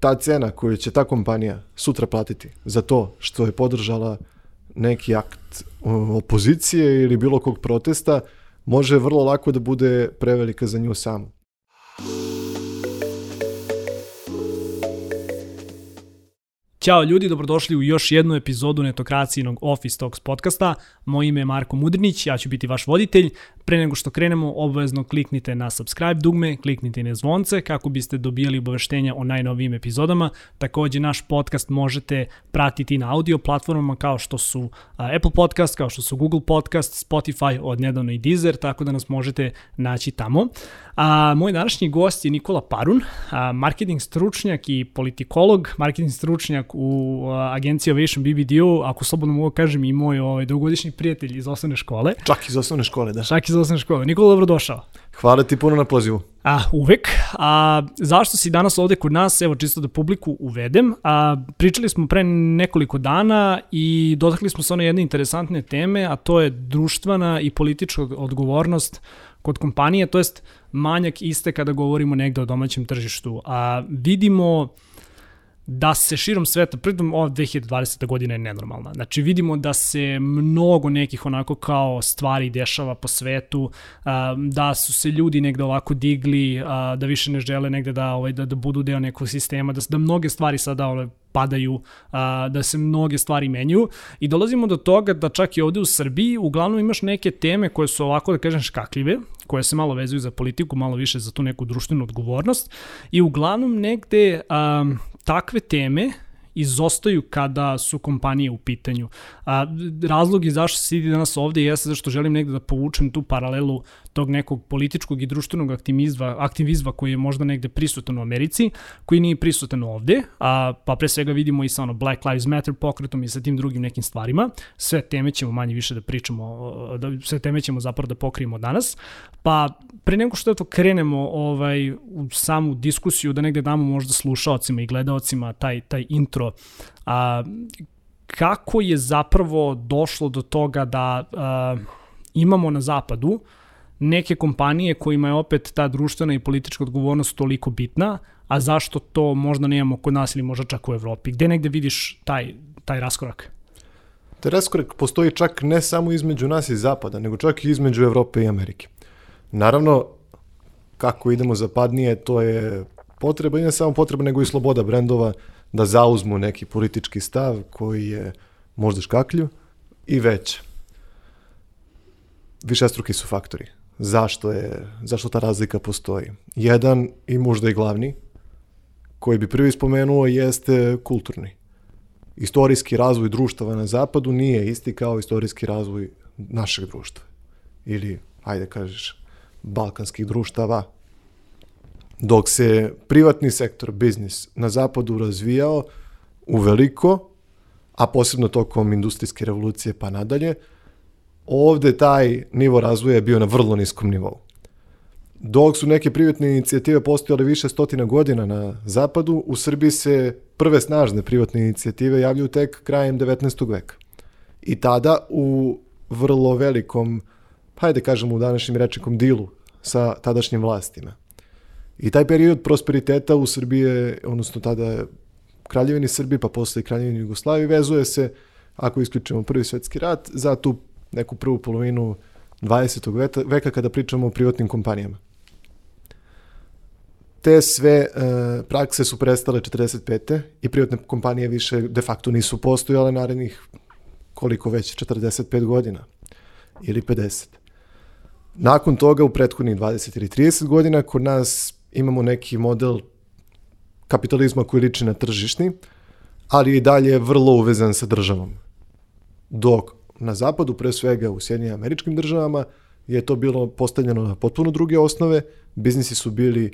ta cena koju će ta kompanija sutra platiti za to što je podržala neki akt opozicije ili bilo kog protesta, može vrlo lako da bude prevelika za nju samu. Ćao ljudi, dobrodošli u još jednu epizodu netokracijinog Office Talks podcasta. Moje ime je Marko Mudrinić, ja ću biti vaš voditelj. Pre nego što krenemo, obavezno kliknite na subscribe dugme, kliknite na zvonce kako biste dobijali obaveštenja o najnovijim epizodama. Takođe, naš podcast možete pratiti na audio platformama kao što su Apple Podcast, kao što su Google Podcast, Spotify, od nedavno i Deezer, tako da nas možete naći tamo. A, moj današnji gost je Nikola Parun, a, marketing stručnjak i politikolog, marketing stručnjak u a, agenciji Ovation BBDO, ako slobodno mogu kažem i moj ovaj, dugogodišnji prijatelj iz osnovne škole. Čak iz osnovne škole, da. Čak iz osnovne škole. Nikola, dobrodošao. Hvala ti puno na pozivu. A, uvek. A, zašto si danas ovde kod nas? Evo, čisto da publiku uvedem. A, pričali smo pre nekoliko dana i dotakli smo se one jedne interesantne teme, a to je društvena i politička odgovornost kod kompanije, to jest manjak iste kada govorimo negde o domaćem tržištu. A vidimo da se širom sveta, pritom ova 2020. godina je nenormalna. Znači vidimo da se mnogo nekih onako kao stvari dešava po svetu, da su se ljudi negde ovako digli, da više ne žele negde da, ovaj, da, da budu deo nekog sistema, da, da mnoge stvari sada ovaj, padaju, da se mnoge stvari menjuju i dolazimo do toga da čak i ovde u Srbiji uglavnom imaš neke teme koje su ovako da kažem škakljive, koje se malo vezuju za politiku, malo više za tu neku društvenu odgovornost i uglavnom negde um, takve teme izostaju kada su kompanije u pitanju. A, razlog je zašto se sidi danas ovde jeste zašto želim negde da povučem tu paralelu tog nekog političkog i društvenog aktivizma, aktivizma koji je možda negde prisutan u Americi, koji nije prisutan ovde, a, pa pre svega vidimo i sa ono Black Lives Matter pokretom i sa tim drugim nekim stvarima. Sve teme ćemo manje više da pričamo, da, sve teme ćemo zapravo da pokrijemo danas. Pa pre nego što to krenemo ovaj, u samu diskusiju, da negde damo možda slušalcima i gledaocima taj, taj intro, a, kako je zapravo došlo do toga da a, imamo na zapadu neke kompanije kojima je opet ta društvena i politička odgovornost toliko bitna, a zašto to možda nemamo kod nas ili možda čak u Evropi? Gde negde vidiš taj, taj raskorak? Taj raskorak postoji čak ne samo između nas i Zapada, nego čak i između Evrope i Amerike. Naravno, kako idemo zapadnije, to je potreba, i ne samo potreba, nego i sloboda brendova da zauzmu neki politički stav koji je možda škaklju i već. Višestruki su faktori. Zašto, je, zašto ta razlika postoji? Jedan i možda i glavni, koji bi prvi spomenuo, jeste kulturni. Istorijski razvoj društava na zapadu nije isti kao istorijski razvoj našeg društva. Ili, ajde kažeš, balkanskih društava. Dok se privatni sektor, biznis, na zapadu razvijao u veliko, a posebno tokom industrijske revolucije pa nadalje, ovde taj nivo razvoja je bio na vrlo niskom nivou. Dok su neke privatne inicijative postojale više stotina godina na zapadu, u Srbiji se prve snažne privatne inicijative javljaju tek krajem 19. veka. I tada u vrlo velikom, hajde kažemo u današnjim rečnikom dilu sa tadašnjim vlastima. I taj period prosperiteta u Srbiji, odnosno tada Kraljevini Srbije, pa posle Kraljevini Jugoslavije, vezuje se, ako isključimo prvi svetski rat, za tu neku prvu polovinu 20. veka, kada pričamo o privatnim kompanijama. Te sve e, prakse su prestale 45. i privatne kompanije više de facto nisu postojale narednih koliko već, 45 godina ili 50. Nakon toga u prethodnih 20 ili 30 godina kod nas imamo neki model kapitalizma koji liči na tržišni, ali i dalje vrlo uvezan sa državom. Dok na zapadu, pre svega u Sjedinjim američkim državama, je to bilo postavljeno na potpuno druge osnove. Biznisi su bili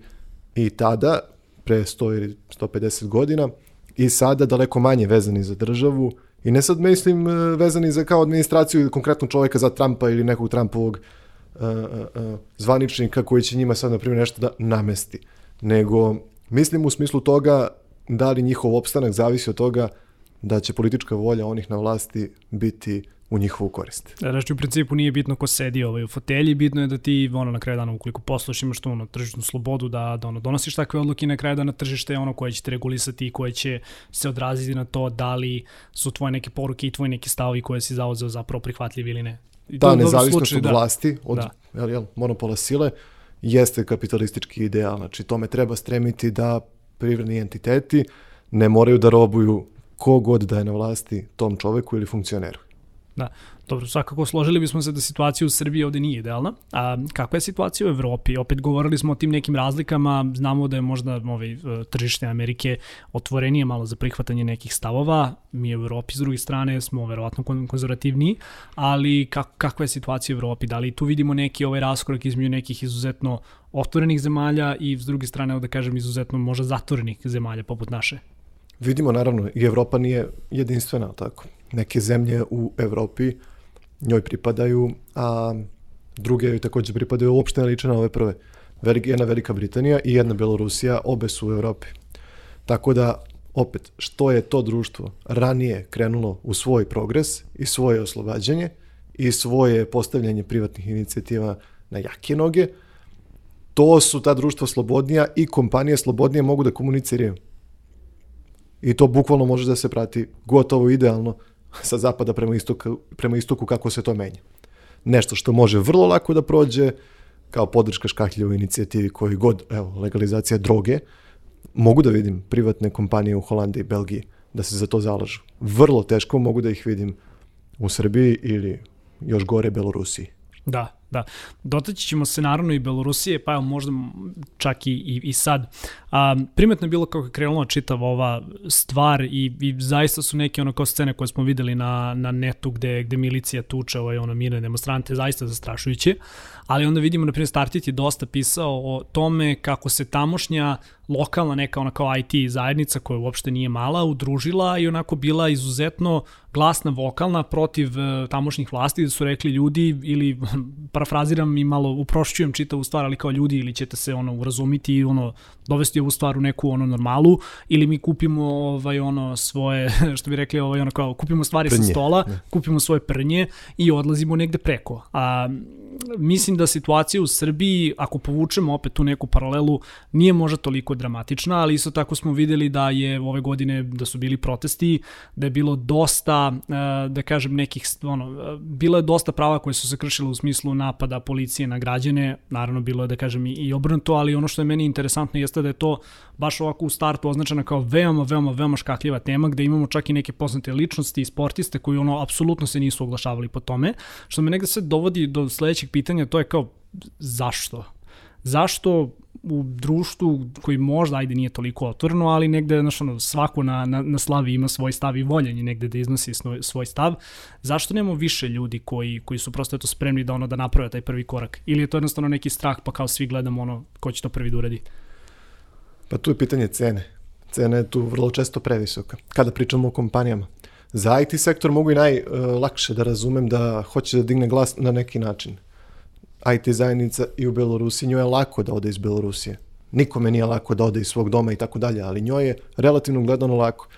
i tada, pre 100 ili 150 godina, i sada daleko manje vezani za državu. I ne sad mislim e, vezani za kao administraciju ili konkretno čoveka za Trumpa ili nekog Trumpovog uh, uh, zvaničnika koji će njima sad, na primjer, nešto da namesti. Nego, mislim u smislu toga da li njihov opstanak zavisi od toga da će politička volja onih na vlasti biti u njihovu korist. Da, znači u principu nije bitno ko sedi ovaj u fotelji, bitno je da ti ono na kraju dana ukoliko posluš imaš tu ono tržišnu slobodu da da ono donosiš takve odluke na kraju dana tržište je ono koje će te regulisati i koje će se odraziti na to da li su tvoje neke poruke i tvoji neki stavovi koje si zauzeo zapravo prihvatljivi ili ne. I Ta nezavisnost slučaj, od da. vlasti, od da. jel, jel, monopola sile, jeste kapitalistički ideal. Znači, tome treba stremiti da privredni entiteti ne moraju da robuju kogod da je na vlasti tom čoveku ili funkcioneru. Da, dobro, svakako složili bismo se da situacija u Srbiji ovde nije idealna. A kakva je situacija u Evropi? Opet govorili smo o tim nekim razlikama, znamo da je možda ovaj, tržište Amerike otvorenije malo za prihvatanje nekih stavova. Mi u Evropi s druge strane smo verovatno konzervativniji, ali kak, kakva je situacija u Evropi? Da li tu vidimo neki ovaj raskorak između nekih izuzetno otvorenih zemalja i s druge strane, da kažem, izuzetno možda zatvorenih zemalja poput naše? Vidimo naravno i Evropa nije jedinstvena, tako. Neke zemlje u Evropi njoj pripadaju, a druge joj takođe pripadaju uopšte ne liče na ove prve. Jedna Velika Britanija i jedna Belorusija, obe su u Evropi. Tako da, opet, što je to društvo ranije krenulo u svoj progres i svoje oslobađanje i svoje postavljanje privatnih inicijativa na jake noge, to su ta društva slobodnija i kompanije slobodnije mogu da komuniciraju i to bukvalno može da se prati gotovo idealno sa zapada prema istoku, prema istoku kako se to menja. Nešto što može vrlo lako da prođe kao podrška škahljivoj inicijativi koji god, evo, legalizacija droge, mogu da vidim privatne kompanije u Holandiji i Belgiji da se za to zalažu. Vrlo teško mogu da ih vidim u Srbiji ili još gore Belorusiji. Da, da. Dotaći ćemo se naravno i Belorusije, pa evo možda čak i, i, i sad. A, primetno je bilo kako je krenula čitava ova stvar i, i zaista su neke ono kao scene koje smo videli na, na netu gde, gde milicija tuče ovaj, ono, mirne demonstrante, zaista zastrašujuće. Ali onda vidimo, na primjer, Startit je dosta pisao o tome kako se tamošnja lokalna neka ona kao IT zajednica koja uopšte nije mala udružila i onako bila izuzetno glasna vokalna protiv uh, tamošnjih vlasti da su rekli ljudi ili parafraziram i malo uprošćujem čitavu stvar ali kao ljudi ili ćete se ono urazumiti i ono dovesti ovu stvar u neku ono normalu ili mi kupimo ovaj ono svoje što bi rekli ovaj ono kao kupimo stvari prnje. sa stola, ne. kupimo svoje prnje i odlazimo negde preko. A mislim da situacija u Srbiji ako povučemo opet tu neku paralelu nije možda toliko dramatična, ali isto tako smo videli da je ove godine da su bili protesti, da je bilo dosta e, da kažem nekih ono bilo je dosta prava koje su se kršile u smislu napada policije na građane, naravno bilo je da kažem i obrnuto, ali ono što je meni interesantno jeste da je to baš ovako u startu označena kao veoma, veoma, veoma škakljiva tema gde imamo čak i neke poznate ličnosti i sportiste koji ono apsolutno se nisu oglašavali po tome, što me negde sve dovodi do sledećeg pitanja, to je kao zašto? Zašto u društvu koji možda ajde nije toliko otvoreno, ali negde znaš, ono, svako na, na, na slavi ima svoj stav i voljenje negde da iznosi svoj, svoj stav. Zašto nemamo više ljudi koji, koji su prosto eto spremni da ono da naprave taj prvi korak? Ili je to jednostavno neki strah pa kao svi gledamo ono ko će to prvi da uradi? Pa tu je pitanje cene. Cena je tu vrlo često previsoka. Kada pričamo o kompanijama. Za IT sektor mogu i najlakše da razumem da hoće da digne glas na neki način. IT zajednica i u Belorusiji, njoj je lako da ode iz Belorusije. Nikome nije lako da ode iz svog doma i tako dalje, ali njoj je relativno gledano lako.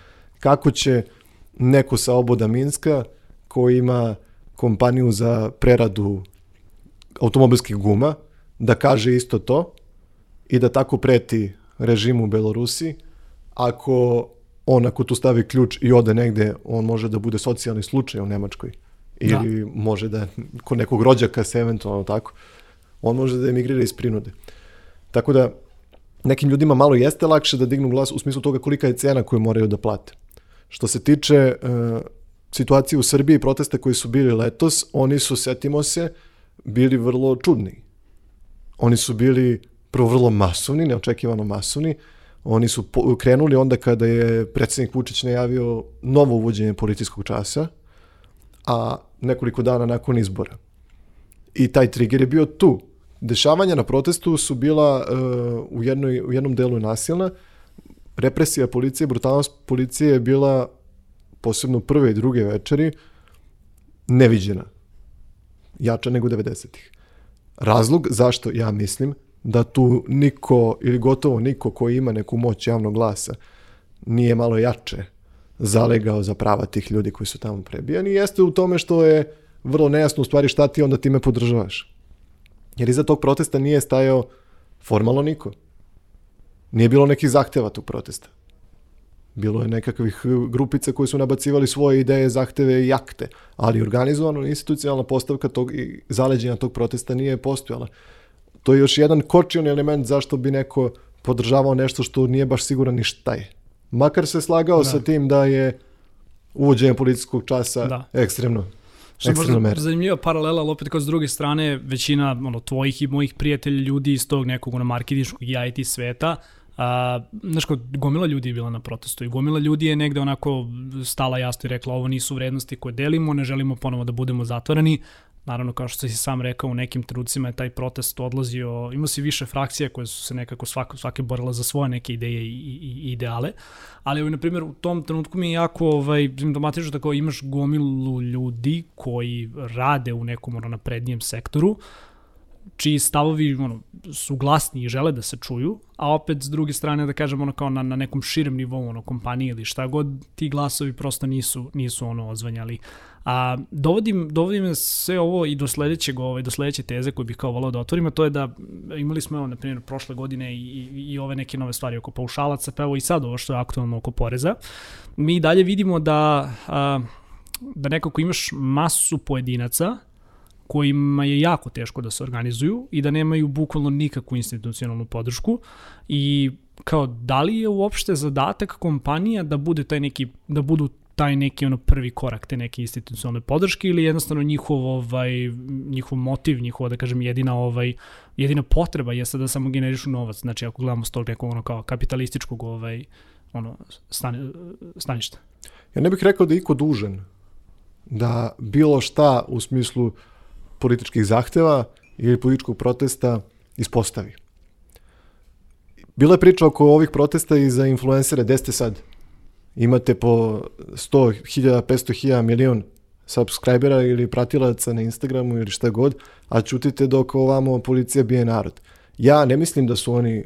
Kako će neko sa oboda Minska koji ima kompaniju za preradu automobilskih guma da kaže isto to i da tako preti režimu u Belorusiji, ako on ako tu stavi ključ i ode negde, on može da bude socijalni slučaj u Nemačkoj. Ili da. može da, kod nekog rođaka se eventualno tako, on može da emigrira iz prinude. Tako da, nekim ljudima malo jeste lakše da dignu glas u smislu toga kolika je cena koju moraju da plate. Što se tiče uh, situacije u Srbiji, proteste koji su bili letos, oni su, setimo se, bili vrlo čudni. Oni su bili prvo vrlo masovni, neočekivano masovni. Oni su krenuli onda kada je predsednik Vučić najavio novo uvođenje policijskog časa, a nekoliko dana nakon izbora. I taj trigger je bio tu. Dešavanja na protestu su bila uh, u, jednoj, u jednom delu nasilna. Represija policije, brutalnost policije je bila posebno prve i druge večeri neviđena. Jača nego 90-ih. Razlog zašto ja mislim da tu niko ili gotovo niko koji ima neku moć javnog glasa nije malo jače zalegao za prava tih ljudi koji su tamo prebijani, jeste u tome što je vrlo nejasno u stvari šta ti onda time podržavaš. Jer iza tog protesta nije stajao formalno niko. Nije bilo nekih zahteva tog protesta. Bilo je nekakvih grupica koji su nabacivali svoje ideje, zahteve i akte, ali organizovano institucionalna postavka tog i zaleđenja tog protesta nije postojala. To je još jedan kočion element zašto bi neko podržavao nešto što nije baš siguran ni šta je. Makar se slagao da. sa tim da je uvođenje policijskog časa da. ekstremno Što je možda zanimljiva paralela, ali opet kao s druge strane, većina ono, tvojih i mojih prijatelja ljudi iz tog nekog ono, marketinškog i IT sveta, A, znaš, kao, gomila ljudi je bila na protestu i gomila ljudi je negde onako stala jasno i rekla ovo nisu vrednosti koje delimo, ne želimo ponovo da budemo zatvoreni, Naravno, kao što si sam rekao, u nekim trucima je taj protest odlazio, ima si više frakcija koje su se nekako svake, svake borile za svoje neke ideje i, i, i ideale, ali, na primjer, u tom trenutku mi je jako ovaj, simptomatično da kao imaš gomilu ljudi koji rade u nekom ono, naprednijem sektoru, čiji stavovi ono, su glasni i žele da se čuju, a opet s druge strane da kažem ono kao na, na nekom širem nivou ono kompanije ili šta god ti glasovi prosto nisu nisu ono ozvanjali. A dovodim dovodim sve ovo i do sledećeg ovaj do sledeće teze koju bih kao voleo da otvorim, a to je da imali smo evo na primjer prošle godine i, i, i ove neke nove stvari oko paušalaca, pa evo i sad ovo što je aktualno oko poreza. Mi dalje vidimo da a, da nekako imaš masu pojedinaca kojima je jako teško da se organizuju i da nemaju bukvalno nikakvu institucionalnu podršku i kao da li je uopšte zadatak kompanija da bude taj neki da budu taj neki ono prvi korak te neke institucionalne podrške ili jednostavno njihov ovaj njihov motiv, njihova da kažem jedina ovaj jedina potreba jeste da samo generišu novac. Znači ako gledamo s tog nekog ono kao kapitalističkog ovaj ono stani, staništa. Ja ne bih rekao da iko dužan da bilo šta u smislu političkih zahteva ili političkog protesta ispostavi. Bila je priča oko ovih protesta i za influencere, gde ste sad? Imate po 100.000, 500.000 milion subscribera ili pratilaca na Instagramu ili šta god, a čutite dok ovamo policija bije narod. Ja ne mislim da su oni,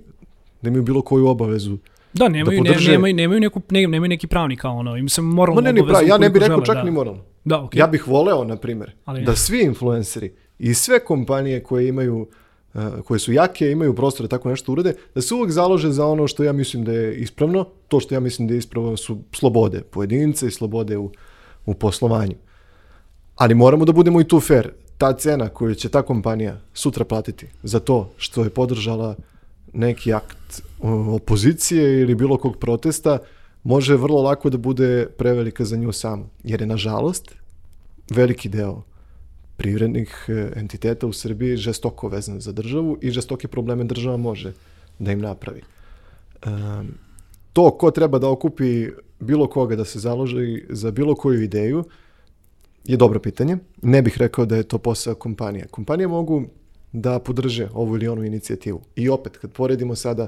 da imaju bilo koju obavezu Da, nemaju, da podrže... nemaju, nemaju, neku, ne, nemaju neki pravni kao ono, im se moralno ne, ne, prav, ja ne bih rekao čak da. ni moralno. Da, okay. Ja bih voleo, na primjer, da svi influenceri i sve kompanije koje imaju uh, koje su jake, imaju prostor da tako nešto urede, da se uvek založe za ono što ja mislim da je ispravno. To što ja mislim da je ispravno su slobode pojedince i slobode u, u poslovanju. Ali moramo da budemo i tu fair. Ta cena koju će ta kompanija sutra platiti za to što je podržala neki akt opozicije ili bilo kog protesta, može vrlo lako da bude prevelika za nju samu. Jer je, nažalost, veliki deo privrednih e, entiteta u Srbiji žestoko vezan za državu i žestoke probleme država može da im napravi. Um, to ko treba da okupi bilo koga da se založi za bilo koju ideju je dobro pitanje. Ne bih rekao da je to posao kompanije. Kompanije mogu da podrže ovu ili onu inicijativu. I opet, kad poredimo sada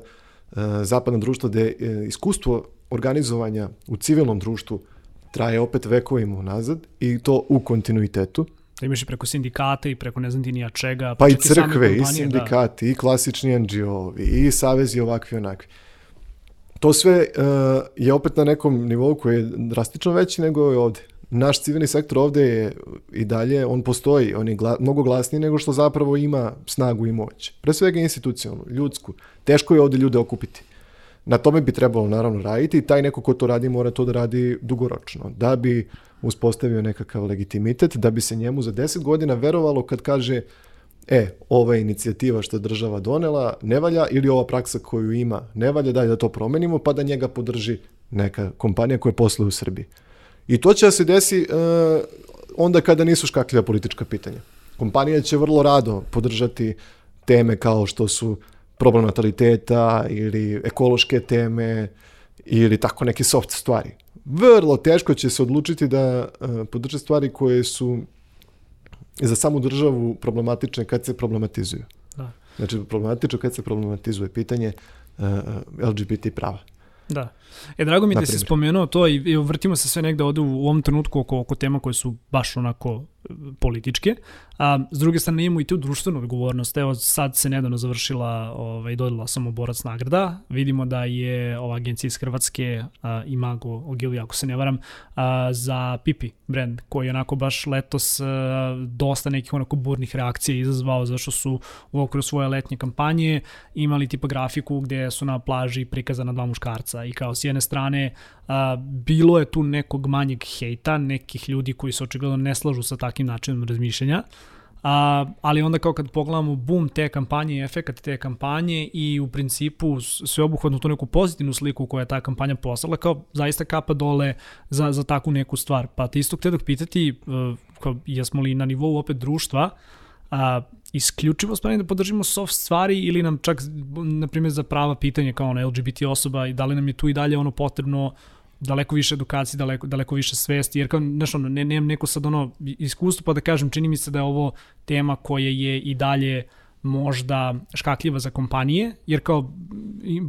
uh, zapadno društvo gde uh, iskustvo organizovanja u civilnom društvu traje opet vekovima unazad i to u kontinuitetu. Da imaš i preko sindikata i preko ne znam ti nija čega. Pa, pa i crkve, i, i sindikati, da. i klasični NGO-ovi, i savezi ovakvi onakvi. To sve uh, je opet na nekom nivou koji je drastično veći nego je ovde naš civilni sektor ovde je i dalje, on postoji, on je gla, mnogo glasniji nego što zapravo ima snagu i moć. Pre svega institucionalnu, ljudsku. Teško je ovde ljude okupiti. Na tome bi trebalo naravno raditi i taj neko ko to radi mora to da radi dugoročno, da bi uspostavio nekakav legitimitet, da bi se njemu za 10 godina verovalo kad kaže e, ova inicijativa što je država donela ne valja ili ova praksa koju ima ne valja, daj da to promenimo pa da njega podrži neka kompanija koja posluje u Srbiji. I to će da se desi uh, onda kada nisu škakljiva politička pitanja. Kompanija će vrlo rado podržati teme kao što su problem nataliteta ili ekološke teme ili tako neke soft stvari. Vrlo teško će se odlučiti da uh, podrže stvari koje su za samu državu problematične kad se problematizuju. Da. Znači, problematično kad se problematizuje pitanje uh, LGBT prava. Da. E, drago mi da si spomenuo to i, i vrtimo se sve negde ovde u, u ovom trenutku oko, oko tema koje su baš onako političke. A, s druge strane imamo i tu društvenu odgovornost. Evo sad se nedavno završila, ovaj, dodala samo borac nagrada. Vidimo da je ova agencija iz Hrvatske, a, Imago Ogilvy, ako se ne varam, a, za Pipi brand, koji je onako baš letos a, dosta nekih onako burnih reakcija izazvao, zašto su u okviru svoje letnje kampanje imali tipa grafiku gde su na plaži prikazana dva muškarca i kao s jedne strane a, bilo je tu nekog manjeg hejta, nekih ljudi koji se očigledno ne slažu sa takim načinom razmišljanja, A, ali onda kao kad pogledamo boom te kampanje, efekat te kampanje i u principu sveobuhvatno tu neku pozitivnu sliku koja je ta kampanja poslala, kao zaista kapa dole za, za takvu neku stvar. Pa te isto htio pitati, uh, kao, jesmo li na nivou opet društva, a, isključivo spremni da podržimo soft stvari ili nam čak, na primjer, za prava pitanja kao ono LGBT osoba i da li nam je tu i dalje ono potrebno daleko više edukacije, daleko, daleko više svesti, jer kao, znaš, ono, ne, nemam neko sad ono iskustvo, pa da kažem, čini mi se da je ovo tema koja je i dalje možda škakljiva za kompanije, jer kao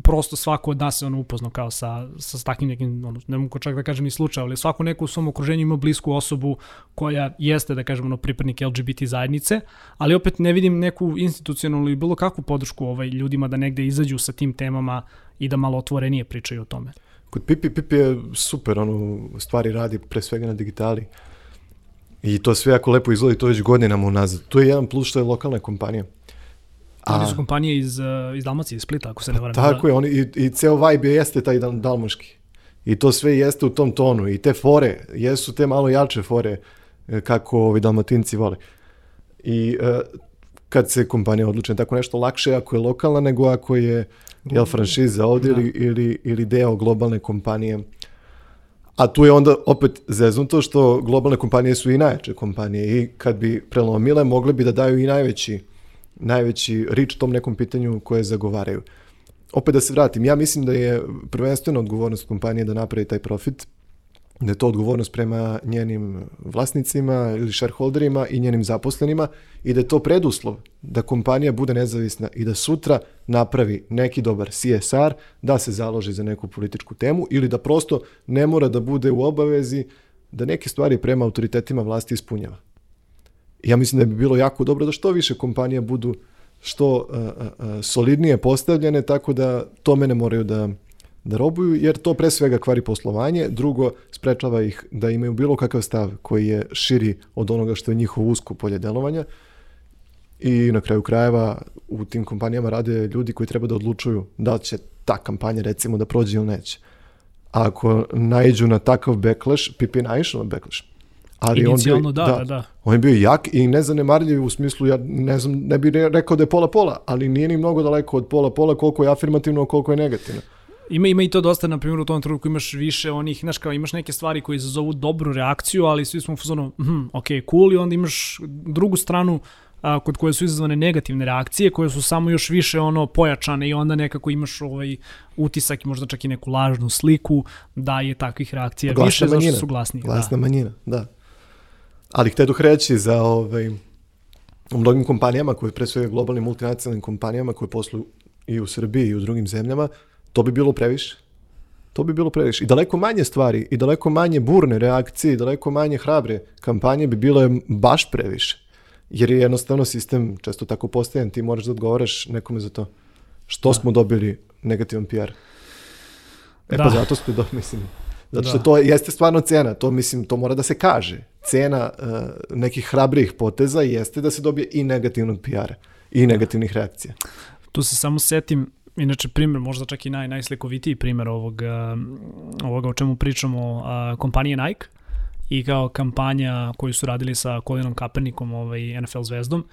prosto svako od nas se ono upozno kao sa, sa takvim nekim, ono, ne mogu čak da kažem i slučaj, ali svako neko u svom okruženju ima blisku osobu koja jeste, da kažem, ono, pripadnik LGBT zajednice, ali opet ne vidim neku institucionalnu ili bilo kakvu podršku ovaj, ljudima da negde izađu sa tim temama i da malo otvorenije pričaju o tome. Kod Pipi, Pipi je super, ono, stvari radi pre svega na digitali. I to sve jako lepo izgleda i to već godinama unazad. To je jedan plus što je lokalna kompanija. A, oni su kompanije iz, uh, iz Dalmacije, iz Splita, ako se ne varam. Tako da. je, oni, i, i ceo vibe jeste taj dal, dalmoški. I to sve jeste u tom tonu. I te fore, jesu te malo jače fore, e, kako ovi dalmatinci vole. I uh, kad se kompanija odluče tako nešto lakše ako je lokalna nego ako je jel, franšiza ovdje da. ili, ili, ili deo globalne kompanije. A tu je onda opet zeznuto što globalne kompanije su i najjače kompanije i kad bi prelomile mogle bi da daju i najveći, najveći rič tom nekom pitanju koje zagovaraju. Opet da se vratim, ja mislim da je prvenstveno odgovornost kompanije da napravi taj profit, da je to odgovornost prema njenim vlasnicima ili shareholderima i njenim zaposlenima i da je to preduslov da kompanija bude nezavisna i da sutra napravi neki dobar CSR, da se založi za neku političku temu ili da prosto ne mora da bude u obavezi da neke stvari prema autoritetima vlasti ispunjava. Ja mislim da bi bilo jako dobro da što više kompanija budu što solidnije postavljene tako da tome ne moraju da da robuju, jer to pre svega kvari poslovanje, drugo sprečava ih da imaju bilo kakav stav koji je širi od onoga što je njihovo usko polje delovanja i na kraju krajeva u tim kompanijama rade ljudi koji treba da odlučuju da će ta kampanja recimo da prođe ili neće. A ako najđu na takav backlash, Pipi naišao na backlash. Ali on bio, da, da, da. On je bio jak i nezanemarljiv u smislu, ja ne znam, ne bih rekao da je pola-pola, ali nije ni mnogo daleko od pola-pola koliko je afirmativno, koliko je negativno. Ima, ima i to dosta, na primjer, u tom trenutku imaš više onih, znaš kao, imaš neke stvari koje izazovu dobru reakciju, ali svi smo u fazonu, hm, ok, cool, i onda imaš drugu stranu a, kod koje su izazvane negativne reakcije, koje su samo još više ono pojačane i onda nekako imaš ovaj utisak i možda čak i neku lažnu sliku da je takvih reakcija Glasna više, manjina. zašto su glasnije. Glasna da. manjina, da. Ali htjeduh reći za ovaj, u mnogim kompanijama, koje pre svega globalnim multinacionalnim kompanijama koje posluju i u Srbiji i u drugim zemljama, to bi bilo previše. To bi bilo previše. I daleko manje stvari, i daleko manje burne reakcije, i daleko manje hrabre kampanje bi bilo baš previše. Jer je jednostavno sistem često tako postajan, ti moraš da odgovaraš nekome za to. Što da. smo dobili negativan PR? E da. pa zato smo dobili, mislim, zato što da. to jeste stvarno cena, to mislim, to mora da se kaže. Cena uh, nekih hrabrih poteza jeste da se dobije i negativnog PR-a i negativnih reakcija. Tu se samo setim, inače primjer, možda čak i naj, najslikovitiji primjer ovog, ovoga o čemu pričamo, kompanije Nike i kao kampanja koju su radili sa Colinom Kaepernickom, ovaj, NFL zvezdom,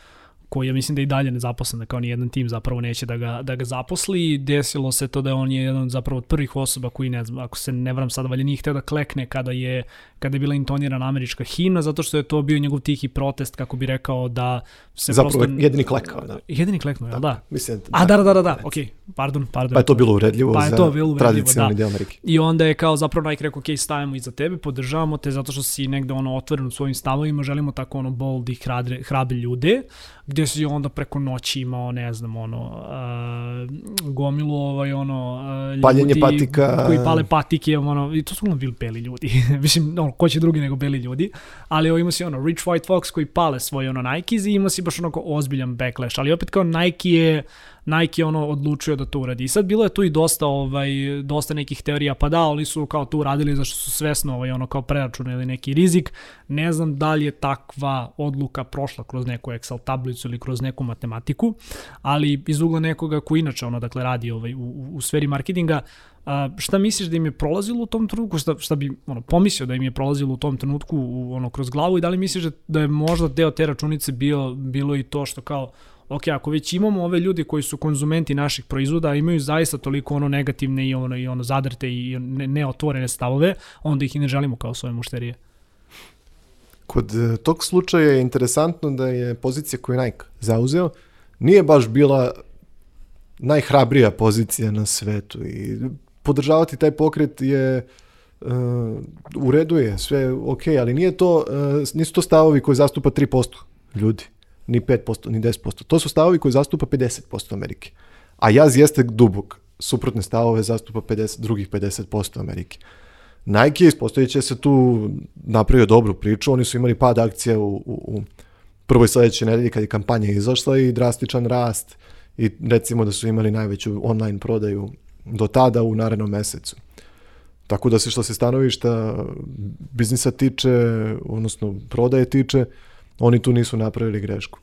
koji ja mislim da i dalje nezaposlen, da kao ni jedan tim zapravo neće da ga, da ga zaposli. Desilo se to da on je jedan zapravo od prvih osoba koji, ne znam, ako se ne vram sada, valje nije hteo da klekne kada je, kada je bila intonirana američka himna, zato što je to bio njegov tihi protest, kako bi rekao da se zapravo prosto... jedini klekao, da. Jedini kleknuo, da, da? Mislim, da, A, da, da, da, da, da, ok, pardon, pardon. Pa je to bilo uredljivo pa je to bilo uredljivo, tradicionalni da. deo Amerike. I onda je kao zapravo Nike rekao, ok, stavimo iza tebe, podržavamo te zato što si negde ono otvoren u svojim stavovima, želimo tako ono bold i hrabre, hrabre ljude, gde gde si onda preko noći imao, ne znam, ono, uh, gomilu ovaj, ono, uh, ljudi Paljenje patika. koji pale patike, ono, i to su ono bili beli ljudi, mislim, ono, ko će drugi nego beli ljudi, ali ovo ima si ono, Rich White Fox koji pale svoje ono Nikes i ima si baš onako ozbiljan backlash, ali opet kao Nike je, Nike je ono odlučio da to uradi. I sad bilo je tu i dosta ovaj dosta nekih teorija, pa da, oni su kao to uradili zašto su svesno ovaj ono kao preračunali neki rizik. Ne znam da li je takva odluka prošla kroz neku Excel tablicu ili kroz neku matematiku, ali iz ugla nekoga ko inače ono dakle radi ovaj u, u, sferi marketinga, A, šta misliš da im je prolazilo u tom trenutku, šta, šta bi ono, pomislio da im je prolazilo u tom trenutku u, ono, kroz glavu i da li misliš da, da je možda deo te računice bio, bilo i to što kao ok, ako već imamo ove ljudi koji su konzumenti naših proizvoda, imaju zaista toliko ono negativne i ono, i ono zadrte i ne, stavove, onda ih i ne želimo kao svoje mušterije. Kod e, tog slučaja je interesantno da je pozicija koju Nike zauzeo nije baš bila najhrabrija pozicija na svetu i podržavati taj pokret je uh, u redu je, sve ok, ali nije to, uh, nisu to stavovi koji zastupa 3% ljudi ni 5%, ni 10%. To su stavovi koji zastupa 50% Amerike. A jaz jeste dubok. Suprotne stavove zastupa 50, drugih 50% Amerike. Nike ispostavit će se tu napravio dobru priču. Oni su imali pad akcija u, u, u prvoj sledećoj nedelji kad je kampanja izašla i drastičan rast i recimo da su imali najveću online prodaju do tada u narednom mesecu. Tako da se što se stanovišta biznisa tiče, odnosno prodaje tiče, Oni tu nisu napravili grešku.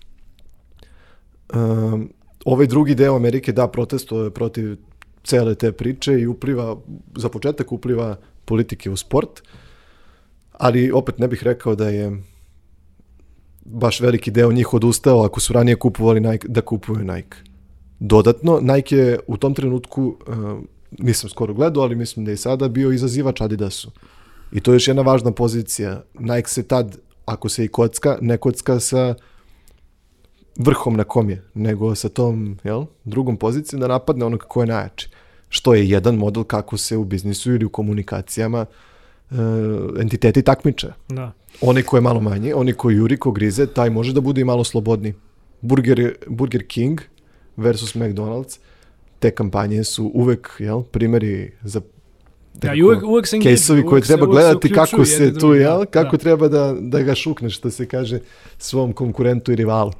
Um, ovaj drugi deo Amerike da protestuje protiv cele te priče i upliva, za početak upliva politike u sport, ali opet ne bih rekao da je baš veliki deo njih odustao ako su ranije kupovali Nike, da kupuju Nike. Dodatno, Nike je u tom trenutku, uh, nisam skoro gledao, ali mislim da je i sada bio izazivač Adidasu. I to je još jedna važna pozicija. Nike se tad ako se i kocka, ne kocka sa vrhom na kom je, nego sa tom jel, drugom pozicijom da napadne onog ko je najjači. Što je jedan model kako se u biznisu ili u komunikacijama e, entiteti takmiče. Da. Oni ko je malo manji, oni ko juri, ko grize, taj može da bude i malo slobodni. Burger, Burger King versus McDonald's, te kampanje su uvek jel, primeri za Da, i uvek, uvek se Kejsovi koje treba se, gledati kako se tu, jel, kako da. treba da, da ga šukneš, što se kaže, svom konkurentu i rivalu.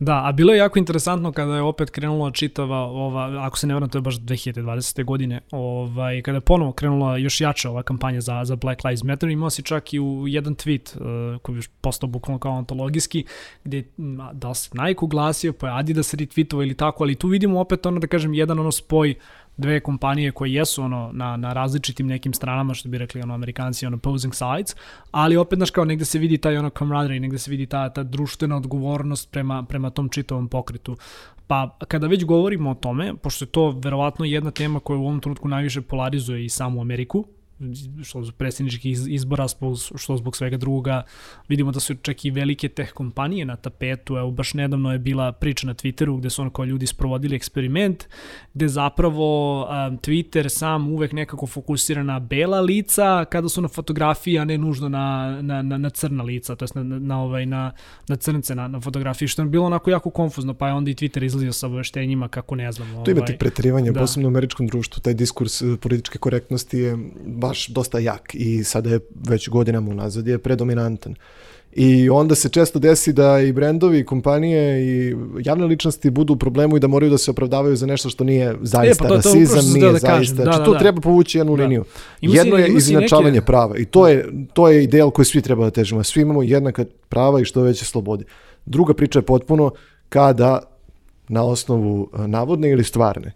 Da, a bilo je jako interesantno kada je opet krenula čitava ova, ako se ne varam, to je baš 2020. godine, ovaj, kada je ponovo krenula još jača ova kampanja za, za Black Lives Matter, imao si čak i u jedan tweet uh, koji je postao bukvalno kao antologijski, gde da se Nike uglasio, pa je Adidas retweetovao ili tako, ali tu vidimo opet ono da kažem jedan ono spoj dve kompanije koje jesu ono na, na različitim nekim stranama, što bi rekli ono Amerikanci, ono opposing sides, ali opet znaš kao negde se vidi taj ono camaraderie, negde se vidi ta, ta društvena odgovornost prema, prema tom čitavom pokretu. Pa kada već govorimo o tome, pošto je to verovatno jedna tema koja u ovom trenutku najviše polarizuje i samu Ameriku, što zbog predsjedničkih izbora, što zbog svega druga. Vidimo da su čak i velike teh kompanije na tapetu. Evo, baš nedavno je bila priča na Twitteru gde su ono kao ljudi sprovodili eksperiment, gde zapravo um, Twitter sam uvek nekako fokusira na bela lica kada su na fotografiji, a ne nužno na, na, na, na crna lica, to na, na, na, ovaj, na, na crnce na, na fotografiji, što je bilo onako jako konfuzno, pa je onda i Twitter izlazio sa obaveštenjima kako ne znam. Ovaj, tu ima tih preterivanja, da. posebno u američkom društvu, taj diskurs eh, političke korektnosti je baš dosta jak i sada je već godinama unazad je predominantan. I onda se često desi da i brendovi, i kompanije i javne ličnosti budu u problemu i da moraju da se opravdavaju za nešto što nije zaista e, pa rasizam, nije da zaista. Kažem. Da, znači, da, to da. treba povući jednu da. liniju. Ima Jedno si, je izinačavanje neke... prava i to je, to je ideal koji svi treba da težimo. Svi imamo jednaka prava i što veće slobode. Druga priča je potpuno kada na osnovu navodne ili stvarne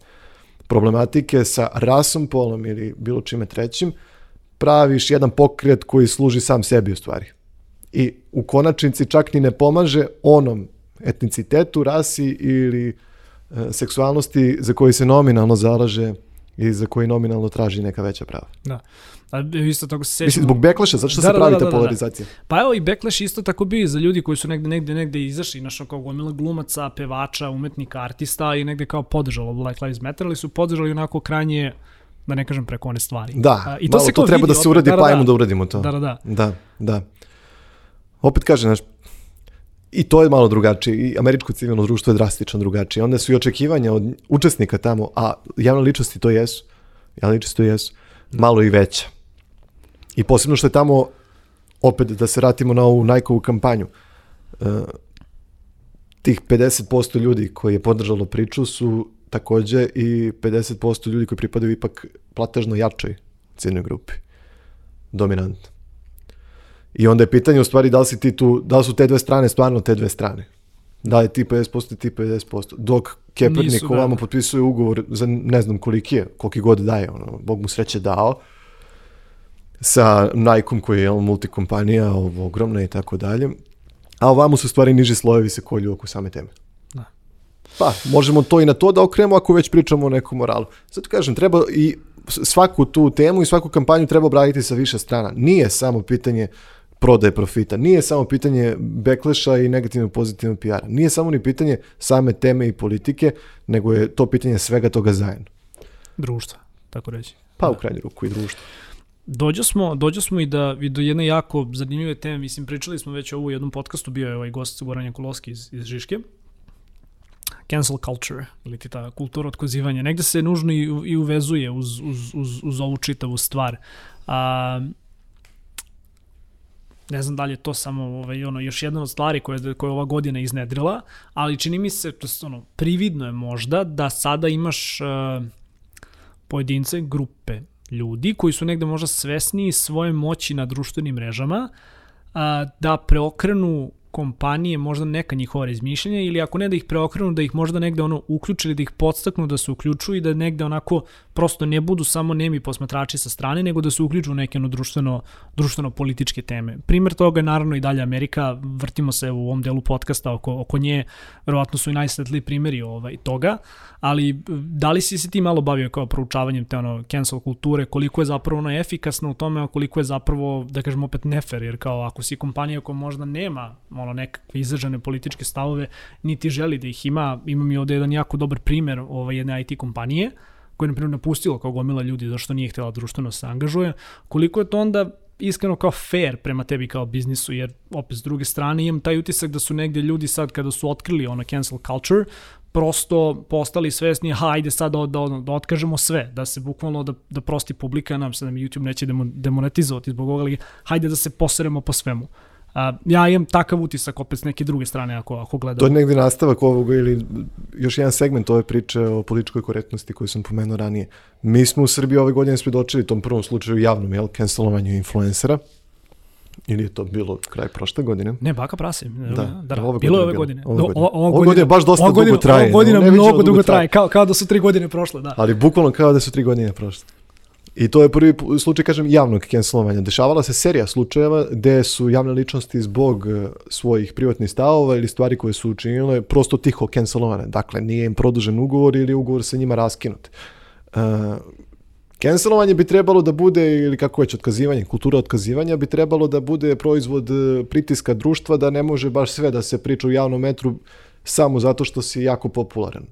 problematike sa rasom, polom ili bilo čime trećim, praviš jedan pokret koji služi sam sebi u stvari. I u konačnici čak ni ne pomaže onom etnicitetu, rasi ili e, seksualnosti za koji se nominalno zalaže i za koji nominalno traži neka veća prava. Da. A isto tako se. Mislim, zbog backlasha, zato što da, se da, pravi da, da, ta polarizacija. Da, da. Pa evo i backlash isto tako bio za ljudi koji su negde, negde, negde izašli, našo kao gomila glumaca, pevača, umetnika, artista i negde kao podržalo Black Lives Matter, ali su podržali onako krajnje da ne kažem preko one stvari. Da, A, i to, se to treba da se uradi, opet, da, pa da, ajmo da uradimo to. Da, da, da. Da, da. Opet kažem, znaš, I to je malo drugačije. I američko civilno društvo je drastično drugačije. Onda su i očekivanja od učesnika tamo, a javne ličnosti to jesu, javne ličnosti to jesu, malo i veća. I posebno što je tamo, opet da se vratimo na ovu Nike-ovu kampanju, uh, tih 50% ljudi koji je podržalo priču su takođe i 50% ljudi koji pripadaju ipak platežno jačoj ciljnoj grupi. Dominantno. I onda je pitanje u stvari da li, si ti tu, da li su te dve strane stvarno te dve strane. Da je ti 50% i ti 50%. Dok Kaepernick Nisu, da. ovamo potpisuje ugovor za ne znam koliki je, koliki god daje, ono, Bog mu sreće dao, sa Nike-om koji je multikompanija, ovo, ogromna i tako dalje. A ovamo su stvari niži slojevi se kolju oko same teme. Da. Pa, možemo to i na to da okrenemo ako već pričamo o nekom moralu. Zato kažem, treba i svaku tu temu i svaku kampanju treba obraditi sa više strana. Nije samo pitanje prodaje profita. Nije samo pitanje backlasha i negativno pozitivno PR-a. Nije samo ni pitanje same teme i politike, nego je to pitanje svega toga zajedno. Društva, tako reći. Pa Da. u krajnju ruku i društvo. Dođo smo, dođo smo i, da, i do jedne jako zanimljive teme, mislim, pričali smo već ovo u jednom podcastu, bio je ovaj gost Goran Jakulovski iz, iz Žiške, cancel culture, ili ti ta kultura otkozivanja, negde se nužno i, i uvezuje uz, uz, uz, uz ovu čitavu stvar. A, ne znam da li je to samo ovaj, ono, još jedna od stvari koje, koje je ova godina iznedrila, ali čini mi se, to je, ono, prividno je možda da sada imaš uh, pojedince, grupe ljudi koji su negde možda svesniji svoje moći na društvenim mrežama da preokrenu kompanije možda neka njihova razmišljanja ili ako ne da ih preokrenu da ih možda negde ono uključe ili da ih podstaknu da se uključuju i da negde onako prosto ne budu samo nemi posmatrači sa strane nego da se uključu u neke ono društveno, društveno političke teme. Primer toga je naravno i dalje Amerika, vrtimo se u ovom delu podcasta oko, oko nje, verovatno su i najsvetliji primjeri ovaj, toga, ali da li si se ti malo bavio kao proučavanjem te ono cancel kulture, koliko je zapravo ono efikasno u tome, a koliko je zapravo, da kažem opet nefer, jer kao ako si kompanija koja možda nema ono nekakve izražene političke stavove, niti želi da ih ima, imam i ovde jedan jako dobar primer ovaj, jedne IT kompanije, koja je na primjer napustila kao gomila ljudi zašto nije htjela društveno da se angažuje, koliko je to onda iskreno kao fair prema tebi kao biznisu, jer opet s druge strane imam taj utisak da su negde ljudi sad kada su otkrili ono cancel culture, prosto postali svesni, hajde sad da, da, da otkažemo sve, da se bukvalno da, da prosti publika, nam se da mi YouTube neće demo, demonetizovati zbog ovoga, ali hajde da se poseremo po svemu. A, ja imam takav utisak opet s neke druge strane ako, ako gledam. To je negde nastavak ovoga ili još jedan segment ove priče o političkoj korektnosti koju sam pomenuo ranije. Mi smo u Srbiji ove godine svedočili tom prvom slučaju javnom, jel, cancelovanju influencera. Ili je to bilo kraj prošle godine? Ne, baka prase. Da, da, da. ove bilo je godine ove godine. Ove godine. Ove godine baš dosta ova godina, dugo traje, Ova godina no, neviđeno mnogo dugo dugo traje. traje, kao, kao da su tri godine prošle, da. Ali bukvalno kao da su tri godine prošle. I to je prvi slučaj, kažem, javnog cancelovanja. Dešavala se serija slučajeva gde su javne ličnosti zbog eh, svojih privatnih stavova ili stvari koje su učinile prosto tiho cancelovane. Dakle, nije im produžen ugovor ili ugovor sa njima raskinut. Uh, Cancelovanje bi trebalo da bude, ili kako već otkazivanje, kultura otkazivanja bi trebalo da bude proizvod eh, pritiska društva da ne može baš sve da se priča u javnom metru samo zato što si jako popularan.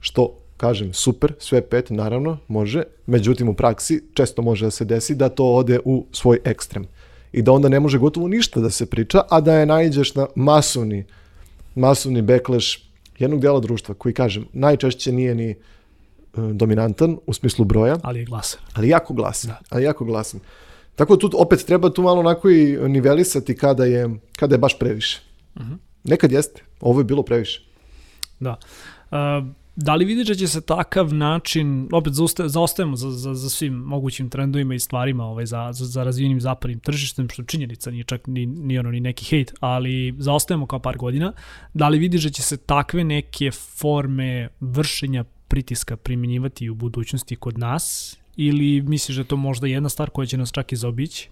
Što, kažem, super, sve pet, naravno, može, međutim u praksi često može da se desi da to ode u svoj ekstrem. I da onda ne može gotovo ništa da se priča, a da je naiđeš na masovni, masovni backlash jednog dela društva koji, kažem, najčešće nije ni e, dominantan u smislu broja, Ali je glasan. ali jako glasan. Ali jako glasan. Tako da tu opet treba tu malo onako i nivelisati kada je, kada je baš previše. Nekad jeste. Ovo je bilo previše. Da. Uh, da li vidiš da će se takav način, opet zaostajemo za, za, za svim mogućim trendovima i stvarima ovaj, za, za, za razvijenim zapadnim tržištem, što činjenica nije čak ni, ni, ono, ni neki hejt, ali zaostajemo kao par godina. Da li vidiš da će se takve neke forme vršenja pritiska primjenjivati u budućnosti kod nas ili misliš da je to možda jedna stvar koja će nas čak i zaobići?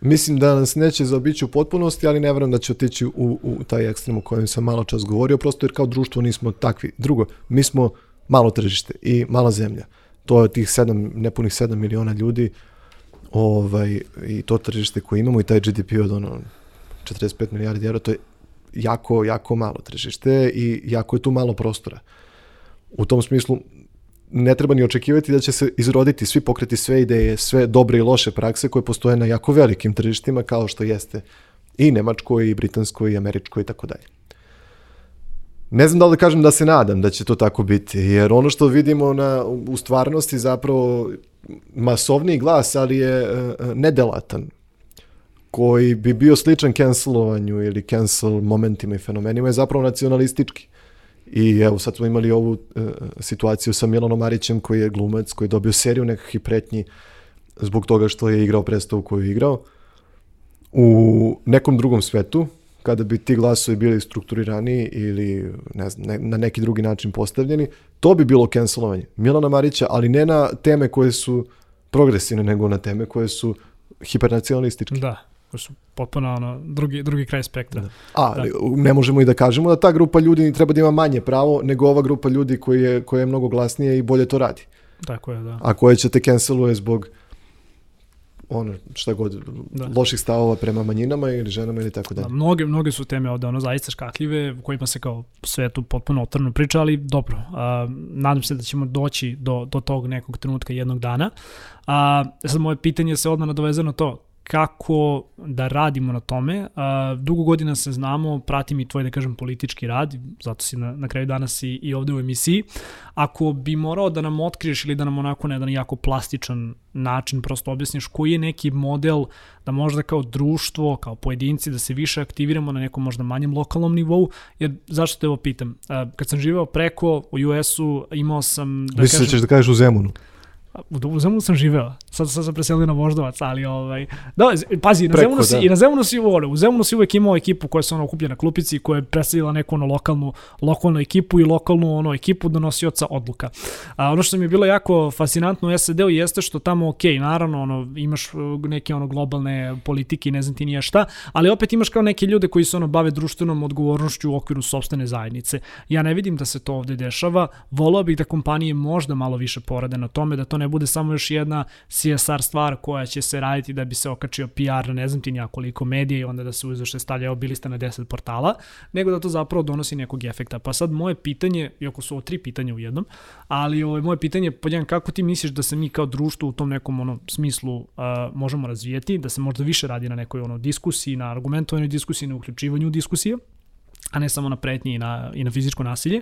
Mislim da nas neće zaobići u potpunosti, ali ne verujem da će otići u, u taj ekstrem o kojem sam malo čas govorio, prosto jer kao društvo nismo takvi. Drugo, mi smo malo tržište i mala zemlja. To je tih 7, nepunih 7 miliona ljudi ovaj, i to tržište koje imamo i taj GDP od ono 45 milijardi eura, to je jako, jako malo tržište i jako je tu malo prostora. U tom smislu ne treba ni očekivati da će se izroditi svi pokreti sve ideje, sve dobre i loše prakse koje postoje na jako velikim tržištima kao što jeste I Nemačkoj, i Britanskoj, i Američkoj i tako dalje. Ne znam da li da kažem da se nadam da će to tako biti, jer ono što vidimo na, u stvarnosti zapravo masovni glas, ali je uh, nedelatan, koji bi bio sličan cancelovanju ili cancel momentima i fenomenima je zapravo nacionalistički. I evo sad smo imali ovu uh, situaciju sa Milanom Marićem koji je glumac, koji je dobio seriju nekakvih pretnji zbog toga što je igrao predstavu koju je igrao. U nekom drugom svetu, kada bi ti glasovi bili strukturirani ili ne znam, ne, na neki drugi način postavljeni, to bi bilo cancelovanje Milana Marića, ali ne na teme koje su progresivne, nego na teme koje su hipernacionalističke. Da, koji su potpuno ono, drugi, drugi kraj spektra. Da. A, da. ne možemo i da kažemo da ta grupa ljudi treba da ima manje pravo nego ova grupa ljudi koji je, koja je mnogo glasnije i bolje to radi. Tako je, da. A koje će te canceluje zbog ono šta god da. loših stavova prema manjinama ili ženama ili tako dalje. Da, mnoge mnoge su teme ovde ono zaista škakljive u kojima se kao svetu potpuno otrno priča, ali dobro. A, nadam se da ćemo doći do do tog nekog trenutka jednog dana. A sad moje pitanje se odmah nadovezano na to kako da radimo na tome. Uh, dugo godina se znamo, pratim i tvoj, da kažem, politički rad, zato si na, na kraju danas i, i ovde u emisiji. Ako bi morao da nam otkriješ ili da nam onako na jedan jako plastičan način prosto objasniš koji je neki model da možda kao društvo, kao pojedinci, da se više aktiviramo na nekom možda manjem lokalnom nivou, jer zašto te ovo pitam? Uh, kad sam živeo preko u US-u, imao sam... Da Mislim da kažem, da ćeš da kažeš u Zemunu. U Zemunu sam živeo, sad, sad sam preselio na Voždovac, ali ovaj, da, pazi, na Preko, Zemunu si, da. i na Zemunu si vole, u Zemunu si uvek imao ekipu koja se ono okuplja na klupici, koja je predstavila neku ono lokalnu, lokalnu ekipu i lokalnu ono ekipu donosioca odluka. A ono što mi je bilo jako fascinantno u SAD-u jeste što tamo, ok, naravno, ono, imaš uh, neke ono globalne politike i ne znam ti nije šta, ali opet imaš kao neke ljude koji se ono bave društvenom odgovornošću u okviru sobstvene zajednice. Ja ne vidim da se to ovde dešava, volao bih da kompanije možda malo više porade na tome, da to ne bude samo još jedna CSR stvar koja će se raditi da bi se okačio PR na ne znam ti nijakoliko medija i onda da se uzaše stavlja obilista na 10 portala, nego da to zapravo donosi nekog efekta. Pa sad moje pitanje, iako su ovo tri pitanja u jednom, ali ovo, moje pitanje je podjedan kako ti misliš da se mi kao društvo u tom nekom ono, smislu uh, možemo razvijeti, da se možda više radi na nekoj ono, diskusiji, na argumentovanoj diskusiji, na uključivanju diskusije, a ne samo na pretnje i na, i na fizičko nasilje.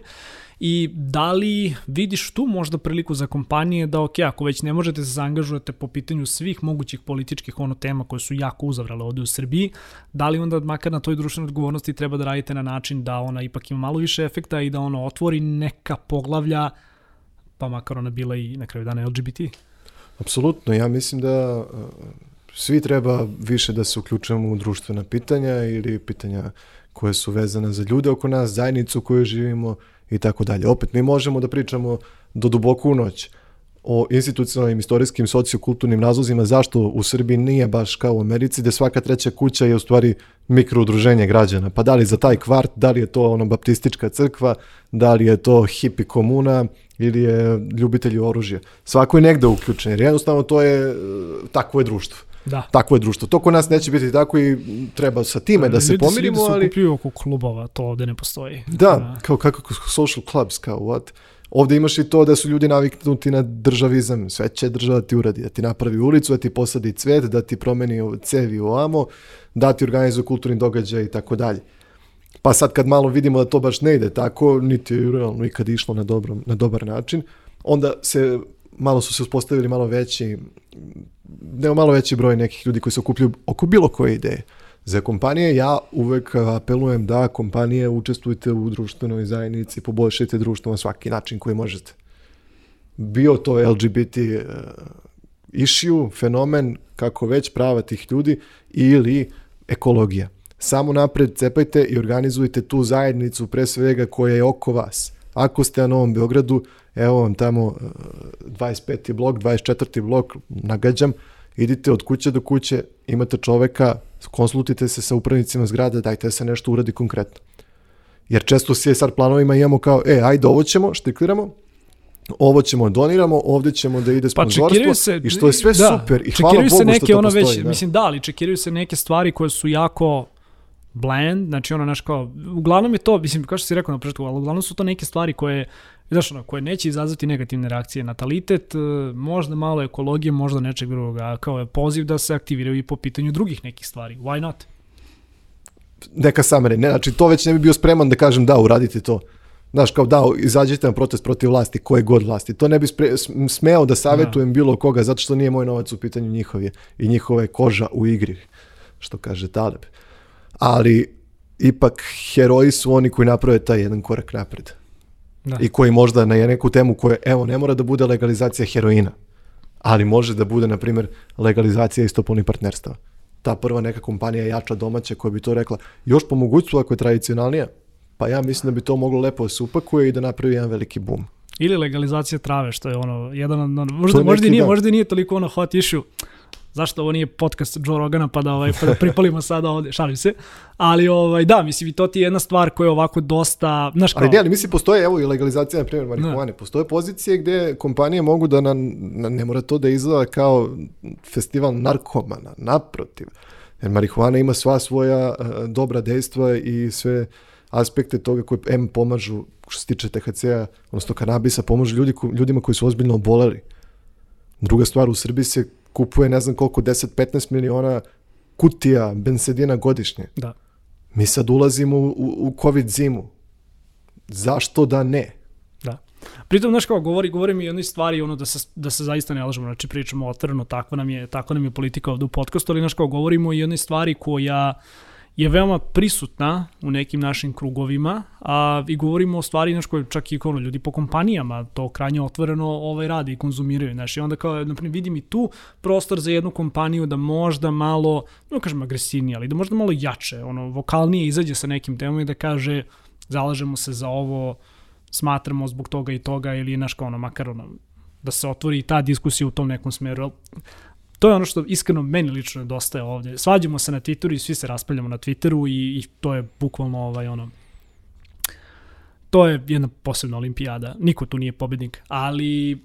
I da li vidiš tu možda priliku za kompanije da, ok, ako već ne možete se zaangažujete po pitanju svih mogućih političkih ono tema koje su jako uzavrale ovde u Srbiji, da li onda makar na toj društvenoj odgovornosti treba da radite na način da ona ipak ima malo više efekta i da ono otvori neka poglavlja, pa makar ona bila i na kraju dana LGBT? Apsolutno, ja mislim da uh, svi treba više da se uključujemo u društvena pitanja ili pitanja koje su vezane za ljude oko nas, zajednicu u kojoj živimo i tako dalje. Opet, mi možemo da pričamo do duboku noć o institucionalnim, istorijskim, sociokulturnim razlozima zašto u Srbiji nije baš kao u Americi, gde svaka treća kuća je u stvari mikroudruženje građana. Pa da li za taj kvart, da li je to ono baptistička crkva, da li je to hipi komuna ili je ljubitelji oružja. Svako je negde uključen, jer jednostavno to je, takvo je društvo. Da. Takvo je društvo. To kod nas neće biti tako i treba sa time da se ljudi, pomirimo. Ljudi se okupljuju oko klubova, to ovde ne postoji. Da, da. kao kako social clubs, kao what? Ovde imaš i to da su ljudi naviknuti na državizam, sve će država ti uradi, da ti napravi ulicu, da ti posadi cvet, da ti promeni cevi u amo, da ti organizuje kulturni događaj i tako dalje. Pa sad kad malo vidimo da to baš ne ide tako, niti je realno ikad išlo na, dobro, na dobar način, onda se malo su se uspostavili malo veći nema malo veći broj nekih ljudi koji se okupljaju oko bilo koje ideje. Za kompanije ja uvek apelujem da kompanije učestvujete u društvenoj zajednici, poboljšajte društvo na svaki način koji možete. Bio to LGBT uh, issue, fenomen, kako već prava tih ljudi ili ekologija. Samo napred cepajte i organizujte tu zajednicu pre svega koja je oko vas. Ako ste na Novom Beogradu, evo vam tamo 25. blok, 24. blok, nagađam, idite od kuće do kuće, imate čoveka, konsultite se sa upravnicima zgrade, dajte da se nešto uradi konkretno. Jer često u CSR planovima imamo kao, e, ajde ovo ćemo, štikliramo, ovo ćemo doniramo, ovde ćemo da ide pa sponzorstvo pa se, i što je sve da, super i hvala Bogu se neke što to ono postoji. Već, da. Mislim da, ali čekiraju se neke stvari koje su jako bland, znači ono naš kao, uglavnom je to, mislim, kao što si rekao na početku, ali uglavnom su to neke stvari koje, znaš ono, koje neće izazvati negativne reakcije. Natalitet, e, možda malo ekologije, možda nečeg drugoga, kao je poziv da se aktiviraju i po pitanju drugih nekih stvari. Why not? neka sam ne, znači to već ne bi bio spreman da kažem da, uradite to. Znaš, kao da, izađite na protest protiv vlasti, koje god vlasti. To ne bi spre, smeo da savjetujem bilo koga, zato što nije moj novac u pitanju njihov je i njihove koža u igri, što kaže Taleb. Ali, ipak, heroji su oni koji naprave taj jedan korak napred. Da. I koji možda na neku temu koja, evo, ne mora da bude legalizacija heroina, ali može da bude, na primjer, legalizacija istopolnih partnerstava. Ta prva neka kompanija jača domaća koja bi to rekla, još po mogućstvu ako je tradicionalnija, pa ja mislim da bi to moglo lepo da se upakuje i da napravi jedan veliki boom. Ili legalizacija trave, što je ono, jedan, ono, možda, možda, nije, da. možda nije toliko ono hot issue, zašto ovo nije podcast Joe Rogana pa da, ovaj, pa da pripalimo sada ovde, šalim se. Ali ovaj, da, mislim, i to ti je jedna stvar koja je ovako dosta, znaš kao... Ali ne, ali mislim, postoje, evo i legalizacija, na primjer, marihuane. Da. Postoje pozicije gde kompanije mogu da, na, na, ne mora to da izgleda kao festival narkomana, naprotiv. Jer marihuana ima sva svoja uh, dobra dejstva i sve aspekte toga koje M pomažu što se tiče THC-a, odnosno kanabisa, pomažu ljudi, ljudima koji su ozbiljno oboleli. Druga stvar, u Srbiji se kupuje ne znam koliko, 10-15 miliona kutija bensedina godišnje. Da. Mi sad ulazimo u, u, COVID zimu. Zašto da ne? Da. Pritom, znaš kao, govori, govori mi jednoj stvari ono da se, da se zaista ne lažemo, znači pričamo otvoreno, tako nam je, tako nam je politika ovde u podcastu, ali znaš kao, govorimo i jednoj stvari koja je veoma prisutna u nekim našim krugovima a, i govorimo o stvari znaš, koje čak i ono, ljudi po kompanijama to krajnje otvoreno ovaj, radi i konzumiraju. Znaš, I onda kao, naprimjer, vidim i tu prostor za jednu kompaniju da možda malo, no kažem agresivnije, ali da možda malo jače, ono, vokalnije izađe sa nekim temom i da kaže zalažemo se za ovo, smatramo zbog toga i toga ili naš kao ono, makar ono, da se otvori ta diskusija u tom nekom smeru to je ono što iskreno meni lično nedostaje ovde. Svađamo se na Twitteru i svi se raspaljamo na Twitteru i, i to je bukvalno ovaj ono to je jedna posebna olimpijada. Niko tu nije pobednik, ali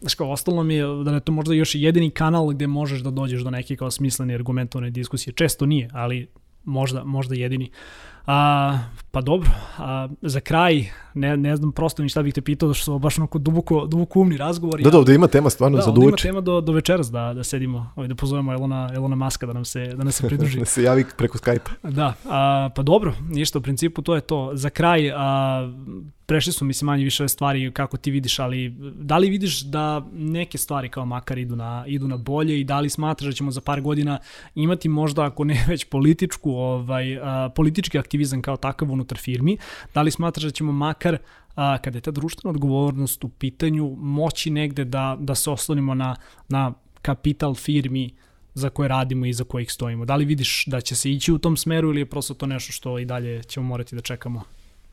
znaš kao, ostalo mi je da je to možda još jedini kanal gde možeš da dođeš do neke kao smislene argumentovane diskusije. Često nije, ali možda, možda jedini. A, pa dobro, a, za kraj, ne, ne znam prosto ni šta bih te pitao, što su baš onako duboko, duboko umni razgovori. Da, da, da ima tema stvarno da, za duče. Da, ima tema do, do večeras da, da sedimo, ovaj, da pozovemo Elona, Elona Maska da nam se, da nam se pridruži. da se javi preko Skype-a. Da, a, pa dobro, ništa, u principu to je to. Za kraj, a, prešli su mislim manje više stvari kako ti vidiš, ali da li vidiš da neke stvari kao makar idu na, idu na bolje i da li smatraš da ćemo za par godina imati možda ako ne već političku, ovaj, a, politički aktivizam kao takav unutar firmi, da li smatraš da ćemo makar a, kada je ta društvena odgovornost u pitanju moći negde da, da se oslonimo na, na kapital firmi za koje radimo i za kojih stojimo. Da li vidiš da će se ići u tom smeru ili je prosto to nešto što i dalje ćemo morati da čekamo?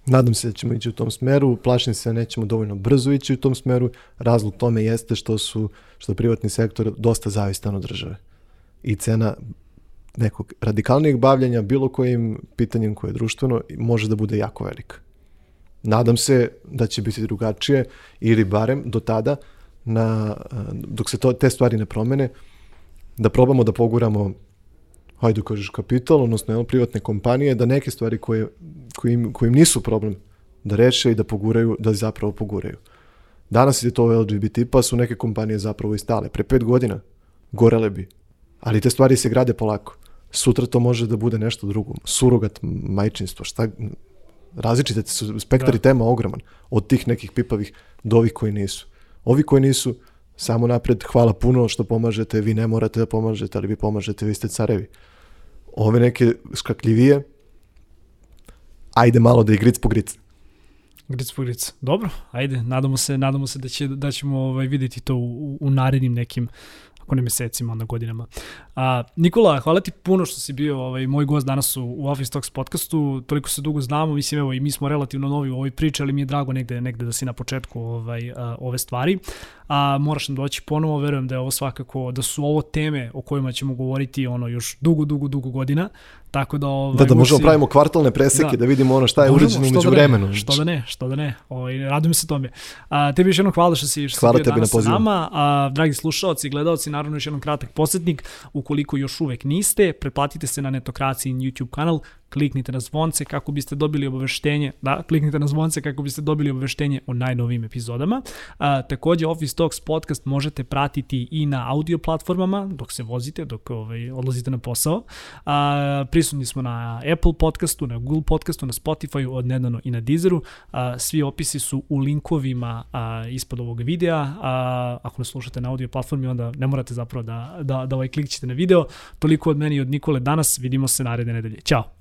Nadam se da ćemo ići u tom smeru, plašim se da nećemo dovoljno brzo ići u tom smeru. Razlog tome jeste što su što privatni sektor dosta zavistan od države. I cena nekog radikalnijeg bavljanja bilo kojim pitanjem koje je društveno može da bude jako velika. Nadam se da će biti drugačije ili barem do tada na, dok se to, te stvari ne promene da probamo da poguramo hajde kažeš kapital, odnosno jedno, privatne kompanije, da neke stvari koje, koje, im, koje im nisu problem da reše i da poguraju, da zapravo poguraju. Danas je to LGBT, pa su neke kompanije zapravo i stale. Pre pet godina gorele bi. Ali te stvari se grade polako. Sutra to može da bude nešto drugo. Surogat majčinstvo, šta, različite su spektri da. tema ogroman. Od tih nekih pipavih do ovih koji nisu. Ovi koji nisu, samo napred, hvala puno što pomažete, vi ne morate da pomažete, ali vi pomažete, vi ste carevi. Ove neke skakljivije, ajde malo da je gric po gric. Gric po gric. Dobro, ajde, nadamo se, nadamo se da, će, da ćemo ovaj, videti to u, u narednim nekim ako ne mesecima, onda godinama. A, Nikola, hvala ti puno što si bio ovaj, moj gost danas u, u Office Talks podcastu, toliko se dugo znamo, mislim evo i mi smo relativno novi u ovoj priči, ali mi je drago negde, negde da si na početku ovaj, a, ove stvari. A, moraš nam doći ponovo, verujem da je ovo svakako, da su ovo teme o kojima ćemo govoriti ono još dugo, dugo, dugo godina, Tako da ovaj Da da možemo si... pravimo kvartalne preseke da, da vidimo ono šta je urađeno umeđu da vremenu. Što da ne, što da ne. Ovaj radujem se tome. A tebi još jednom hvala što si što hvala si bio danas na sa nama. A dragi slušaoci i gledaoci, naravno još jednom kratak podsetnik, ukoliko još uvek niste, pretplatite se na Netokraciji YouTube kanal kliknite na zvonce kako biste dobili obaveštenje, da, kliknite na zvonce kako biste dobili obaveštenje o najnovijim epizodama. A, takođe, Office Talks podcast možete pratiti i na audio platformama dok se vozite, dok ovaj, odlazite na posao. A, prisutni smo na Apple podcastu, na Google podcastu, na Spotify, odnedano i na Deezeru. A, svi opisi su u linkovima a, ispod ovog videa. A, ako nas slušate na audio platformi, onda ne morate zapravo da, da, da ovaj klikćete na video. Toliko od meni i od Nikole danas. Vidimo se naredne nedelje. Ćao!